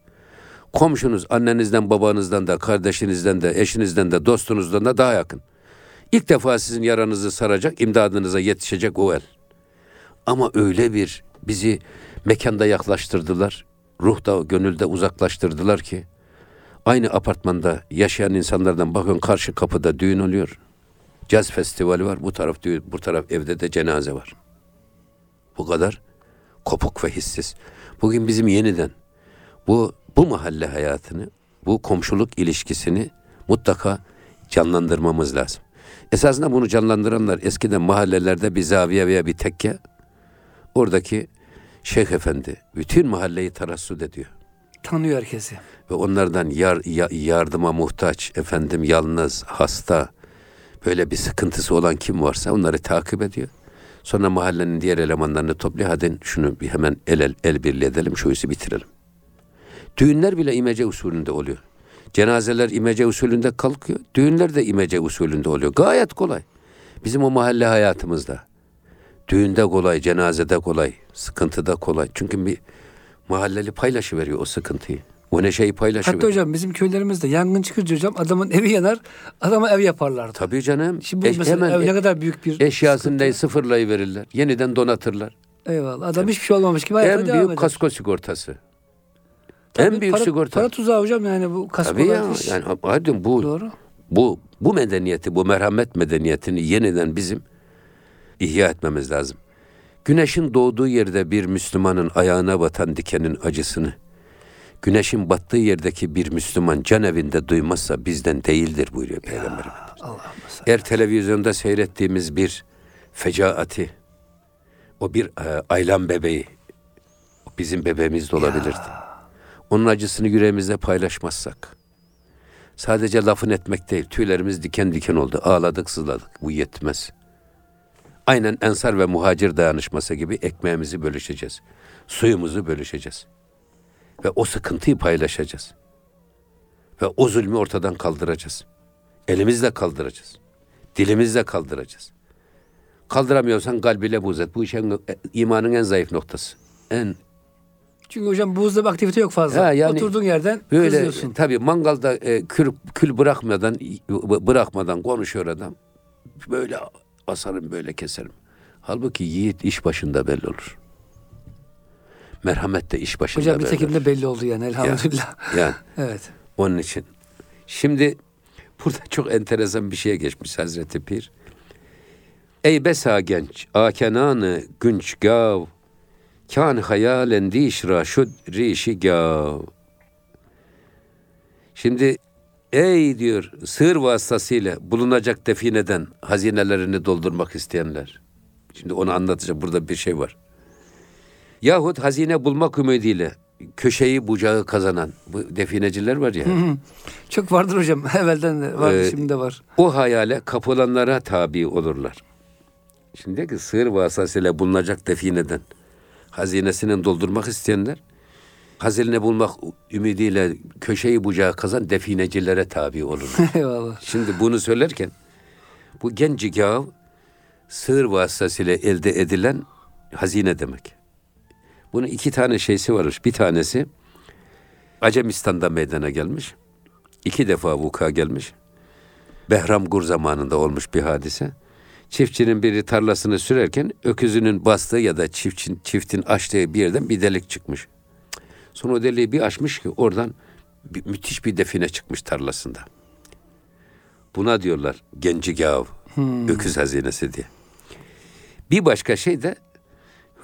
komşunuz annenizden babanızdan da kardeşinizden de eşinizden de dostunuzdan da daha yakın. İlk defa sizin yaranızı saracak, imdadınıza yetişecek o el. Ama öyle bir bizi mekanda yaklaştırdılar, ruhta, gönülde uzaklaştırdılar ki aynı apartmanda yaşayan insanlardan bakın karşı kapıda düğün oluyor. Caz festivali var, bu taraf düğün, bu taraf evde de cenaze var. Bu kadar kopuk ve hissiz. Bugün bizim yeniden bu bu mahalle hayatını, bu komşuluk ilişkisini mutlaka canlandırmamız lazım. Esasında bunu canlandıranlar eskiden mahallelerde bir zaviye veya bir tekke oradaki şeyh efendi bütün mahalleyi tarassut ediyor. Tanıyor herkesi. Ve onlardan yar, ya- yardıma muhtaç, efendim yalnız, hasta, böyle bir sıkıntısı olan kim varsa onları takip ediyor. Sonra mahallenin diğer elemanlarını topluyor. Hadi şunu bir hemen el el, el birliği edelim, şu işi bitirelim. Düğünler bile imece usulünde oluyor. Cenazeler imece usulünde kalkıyor. Düğünler de imece usulünde oluyor. Gayet kolay. Bizim o mahalle hayatımızda. Düğünde kolay, cenazede kolay, sıkıntıda kolay. Çünkü bir mahalleli paylaşıveriyor o sıkıntıyı. O neşeyi paylaşıveriyor. Hatta hocam bizim köylerimizde yangın çıkınca hocam adamın evi yanar, adama ev yaparlardı. Tabii canım. Şimdi bu Eş- mesela hemen ev ne e- kadar büyük bir eşyasını sıkıntı. sıfırlayıverirler. Yeniden donatırlar. Eyvallah. Adam hiçbir şey olmamış gibi hayata en devam büyük eder. kasko sigortası. Tabii en büyük para, sigorta. Para tuzağı hocam yani bu Tabii kaskolar. ya. iş. Yani hadi bu Doğru. bu bu medeniyeti, bu merhamet medeniyetini yeniden bizim ihya etmemiz lazım. Güneşin doğduğu yerde bir Müslümanın ayağına batan dikenin acısını, güneşin battığı yerdeki bir Müslüman can evinde duymazsa bizden değildir buyuruyor Peygamber Efendimiz. Eğer televizyonda seyrettiğimiz bir fecaati, o bir e, aylan bebeği, o bizim bebeğimiz de olabilirdi. Onun acısını yüreğimizde paylaşmazsak, sadece lafın etmek değil, tüylerimiz diken diken oldu, ağladık, sızladık. Bu yetmez. Aynen Ensar ve Muhacir dayanışması gibi ekmeğimizi bölüşeceğiz. Suyumuzu bölüşeceğiz. Ve o sıkıntıyı paylaşacağız. Ve o zulmü ortadan kaldıracağız. Elimizle kaldıracağız. Dilimizle kaldıracağız. Kaldıramıyorsan kalbiyle buz et. Bu işin imanın en zayıf noktası. En Çünkü hocam buzda bir aktivite yok fazla. Ha, yani Oturduğun yerden böyle kızıyorsun. tabii mangalda e, kül, kül bırakmadan bırakmadan konuşuyor adam. Böyle asarım böyle keserim. Halbuki yiğit iş başında belli olur. Merhamet de iş başında Hocam belli olur. de belli oldu yani elhamdülillah. Yani evet. onun için. Şimdi burada çok enteresan bir şeye geçmiş Hazreti Pir. Ey besa genç, akenanı günç gav, kan hayalen dişra şud rişi gav. Şimdi ey diyor sığır vasıtasıyla bulunacak defineden hazinelerini doldurmak isteyenler. Şimdi onu anlatacağım. Burada bir şey var. Yahut hazine bulmak ümidiyle köşeyi bucağı kazanan bu defineciler var ya. Çok vardır hocam. Evvelden de vardı Ee, şimdi de var. o hayale kapılanlara tabi olurlar. Şimdi diyor ki sığır vasıtasıyla bulunacak defineden hazinesini doldurmak isteyenler hazine bulmak ümidiyle köşeyi bucağı kazan definecilere tabi olurlar. Eyvallah. Şimdi bunu söylerken bu genci gav sığır vasıtasıyla elde edilen hazine demek. Bunun iki tane şeysi varmış. Bir tanesi Acemistan'da meydana gelmiş. İki defa vuka gelmiş. Behram Gur zamanında olmuş bir hadise. Çiftçinin biri tarlasını sürerken öküzünün bastığı ya da çiftçin, çiftin açtığı bir yerden bir delik çıkmış. Sonra o deliği bir açmış ki oradan bir, müthiş bir define çıkmış tarlasında. Buna diyorlar gencigav, öküz hazinesi diye. Bir başka şey de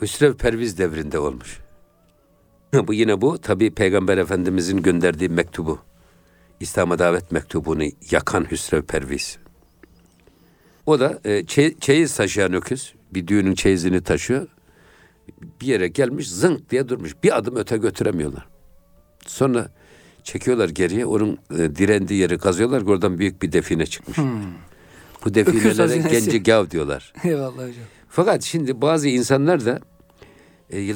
Hüsrev Perviz devrinde olmuş. bu yine bu tabi Peygamber Efendimizin gönderdiği mektubu. İslam'a davet mektubunu yakan Hüsrev Perviz. O da e, çe- çeyiz taşıyan öküz. Bir düğünün çeyizini taşıyor. Bir yere gelmiş zınk diye durmuş. Bir adım öte götüremiyorlar. Sonra çekiyorlar geriye. Onun e, direndiği yeri kazıyorlar. Oradan büyük bir define çıkmış. Bu definelere genci gav diyorlar. Eyvallah hocam. Fakat şimdi bazı insanlar da e,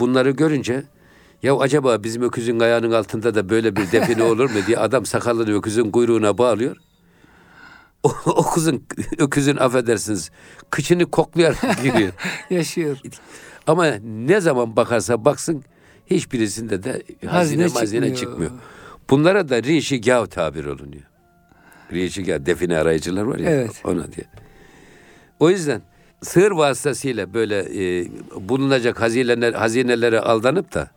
bunları görünce ya acaba bizim öküzün ayağının altında da böyle bir define olur mu diye adam sakalını öküzün kuyruğuna bağlıyor. O, o kızın, öküzün affedersiniz kıçını koklayarak giriyor. Yaşıyor. Ama ne zaman bakarsa baksın hiçbirisinde de hazine Hazine çıkmıyor. çıkmıyor. Bunlara da rişi gav tabir olunuyor. Rişi gav define arayıcılar var ya Evet. ona diye. O yüzden sığır vasıtasıyla böyle e, bulunacak hazineler, hazinelere aldanıp da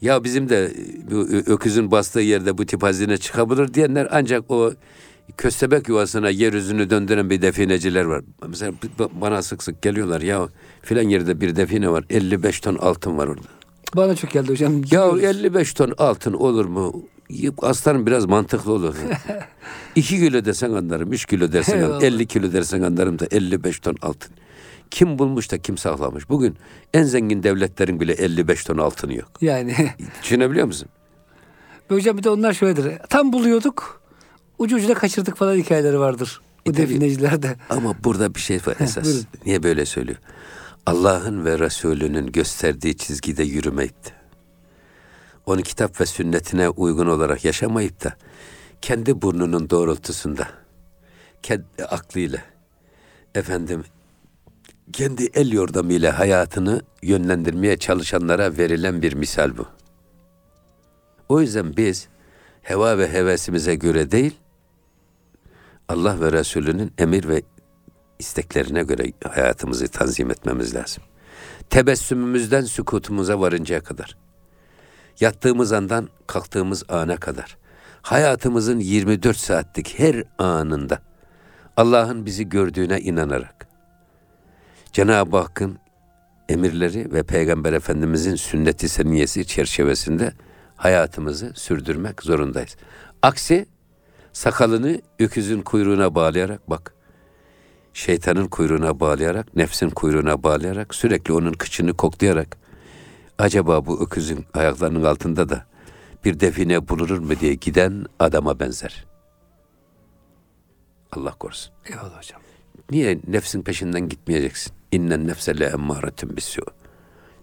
ya bizim de e, bu öküzün bastığı yerde bu tip hazine çıkabilir diyenler ancak o köstebek yuvasına yeryüzünü döndüren bir defineciler var. Mesela bana sık sık geliyorlar ya filan yerde bir define var 55 ton altın var orada. Bana çok geldi hocam. Ya Gidiyoruz. 55 ton altın olur mu? Aslanım biraz mantıklı olur. 2 kilo desen anlarım, 3 kilo dersen anlarım. 50 kilo dersen anlarım da 55 ton altın. Kim bulmuş da kim saklamış? Bugün en zengin devletlerin bile 55 ton altını yok. Yani. Düşünebiliyor musun? hocam bir de onlar şöyledir. Tam buluyorduk. Ucu ucuna kaçırdık falan hikayeleri vardır. Bu E definecilerde. Ama burada bir şey var esas. buyurun. Niye böyle söylüyor? Allah'ın ve Resulünün gösterdiği çizgide yürümeyip de, onun kitap ve sünnetine uygun olarak yaşamayıp da, kendi burnunun doğrultusunda, kendi aklıyla, efendim, kendi el yordamıyla hayatını yönlendirmeye çalışanlara verilen bir misal bu. O yüzden biz heva ve hevesimize göre değil, Allah ve Resulünün emir ve isteklerine göre hayatımızı tanzim etmemiz lazım. Tebessümümüzden sükutumuza varıncaya kadar. Yattığımız andan kalktığımız ana kadar. Hayatımızın 24 saatlik her anında Allah'ın bizi gördüğüne inanarak Cenab-ı Hakk'ın emirleri ve Peygamber Efendimizin sünneti seniyesi çerçevesinde hayatımızı sürdürmek zorundayız. Aksi sakalını öküzün kuyruğuna bağlayarak bak şeytanın kuyruğuna bağlayarak, nefsin kuyruğuna bağlayarak, sürekli onun kıçını koklayarak acaba bu öküzün ayaklarının altında da bir define bulunur mu diye giden adama benzer. Allah korusun. Eyvallah hocam. Niye nefsin peşinden gitmeyeceksin? İnnen nefse le emmâretun bisû.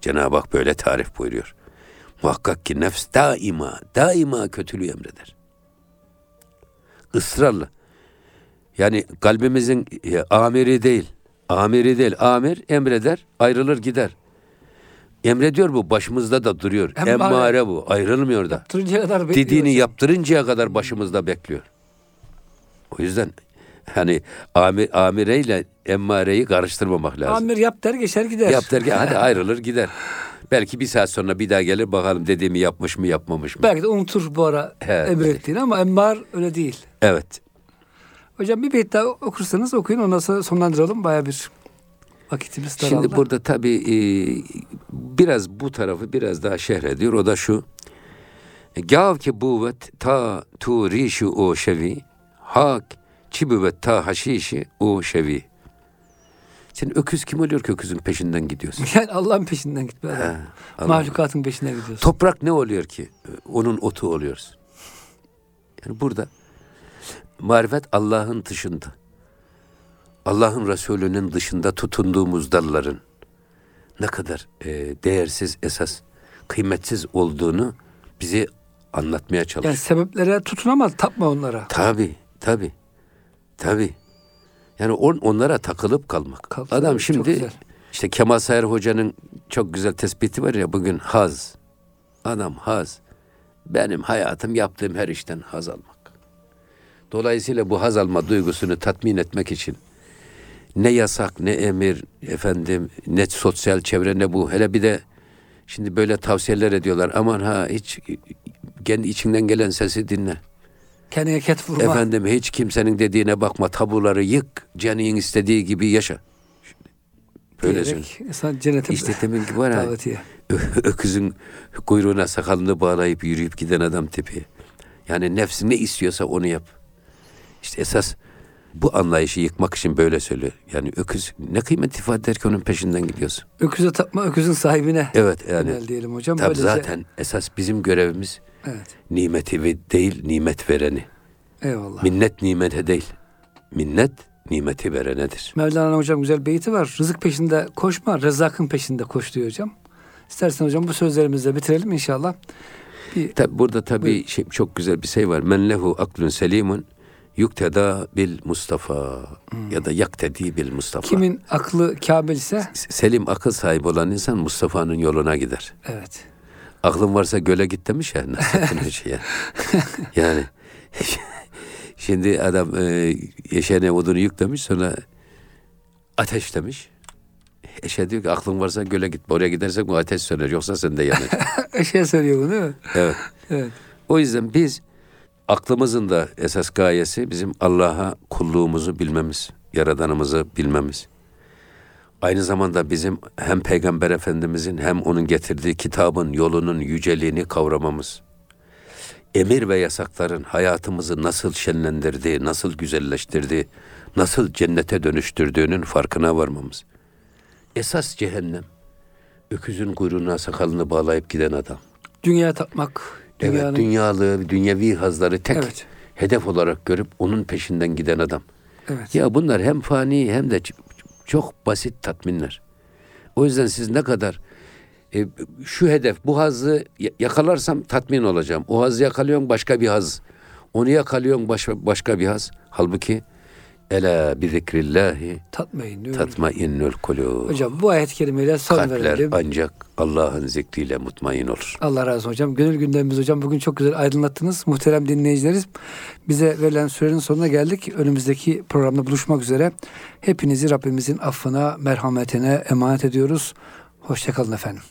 Cenab-ı Hak böyle tarif buyuruyor. Muhakkak ki nefs daima, daima kötülüğü emreder. Israrla. Yani kalbimizin e, amiri değil, amiri değil, amir emreder, ayrılır gider. Emrediyor bu, başımızda da duruyor. Emmare. Emmare bu, ayrılmıyor da. Kadar bekliyor. Dediğini hocam. yaptırıncaya kadar başımızda bekliyor. O yüzden hani amir, amireyle emmareyi karıştırmamak lazım. Amir yap der geçer gider. Yap der hadi ayrılır gider. Belki bir saat sonra bir daha gelir bakalım dediğimi yapmış mı yapmamış mı? Belki de unutur bu ara Evet. emrettiğini ama emmar öyle değil. Evet. Hocam bir beyt daha okursanız okuyun ondan sonra sonlandıralım. Baya bir vakitimiz daraldı. Şimdi burada tabii e, biraz bu tarafı biraz daha şerh ediyor. O da şu. Gav ki buvet ta tu rişi o şevi. Hak çi buvet ta haşişi o şevi. Sen öküz kim oluyor ki öküzün peşinden gidiyorsun? Yani Allah'ın peşinden gitme adam. Allah. Mahlukatın peşinden gidiyorsun. Toprak ne oluyor ki? Onun otu oluyorsun. Yani burada marifet Allah'ın dışında. Allah'ın Resulü'nün dışında tutunduğumuz dalların ne kadar e, değersiz esas, kıymetsiz olduğunu bize anlatmaya çalışıyor. Yani sebeplere tutun ama tapma onlara. Tabi, tabi, tabi. Yani on, onlara takılıp kalmak. Kal- Adam şimdi. İşte Kemal Sayar Hoca'nın çok güzel tespiti var ya bugün haz. Adam haz. Benim hayatım yaptığım her işten haz almak. Dolayısıyla bu haz alma duygusunu tatmin etmek için ne yasak ne emir efendim ne sosyal çevre ne bu. Hele bir de şimdi böyle tavsiyeler ediyorlar. Aman ha hiç kendi içinden gelen sesi dinle. Kendine ket vurma. Efendim hiç kimsenin dediğine bakma. Tabuları yık. Canın istediği gibi yaşa. Diyerek insan cennete İşte demin ki var ha, öküzün kuyruğuna sakalını bağlayıp yürüyüp giden adam tipi. Yani nefsi ne istiyorsa onu yap. İşte esas bu anlayışı yıkmak için böyle söylüyor. Yani öküz ne kıymet ifade eder ki onun peşinden gidiyorsun. Öküze tapma, öküzün sahibine. Evet yani diyelim hocam. tabii Böylece- zaten esas bizim görevimiz Evet. nimeti değil nimet vereni. Eyvallah. Minnet nimete değil. Minnet nimeti verenedir. Mevlana hocam güzel beyti var. Rızık peşinde koşma, rızakın peşinde koş diyor hocam. İstersen hocam bu sözlerimizle bitirelim inşallah. Bir, Tabi burada tabi şey, çok güzel bir şey var. Men lehu aklun selimun yukteda bil Mustafa ya da yaktedi bil Mustafa. kimin aklı kamil ise Selim akıl sahibi olan insan Mustafa'nın yoluna gider. evet. Aklın varsa göle git demiş ya Nasrettin Hoca ya. yani şimdi adam e, yeşene odunu yüklemiş sonra ateş demiş. Eşe diyor ki aklın varsa göle git. Oraya gidersek bu ateş söner. Yoksa sen de yanır. Şey söylüyor bunu değil mi? evet. Evet. O yüzden biz aklımızın da esas gayesi bizim Allah'a kulluğumuzu bilmemiz, yaradanımızı bilmemiz. Aynı zamanda bizim hem Peygamber Efendimizin hem onun getirdiği kitabın yolunun yüceliğini kavramamız. Emir ve yasakların hayatımızı nasıl şenlendirdiği, nasıl güzelleştirdiği, nasıl cennete dönüştürdüğünün farkına varmamız. Esas cehennem, öküzün kuyruğuna sakalını bağlayıp giden adam. Dünya tapmak. Dünyanın, Evet, dünyalı, dünyevi hazları tek Evet. hedef olarak görüp onun peşinden giden adam. evet. Ya bunlar hem fani hem de çok basit tatminler. O yüzden siz ne kadar e, şu hedef, bu hazzı ya- yakalarsam tatmin olacağım. O hazzı yakalıyorsun başka bir haz. Onu yakalıyorsun başka, başka bir haz. Halbuki ela bi zikrillahi Tatmayın. diyor. tatmainnul kulub. Hocam bu ayet-i kerimeyle son Kalpler verelim. ancak Allah'ın zikriyle mutmain olur. Allah razı olsun hocam. Gönül gündemimiz hocam bugün çok güzel aydınlattınız. Muhterem dinleyicilerimiz bize verilen sürenin sonuna geldik. Önümüzdeki programda buluşmak üzere. Hepinizi Rabbimizin affına, merhametine emanet ediyoruz. Hoşçakalın efendim.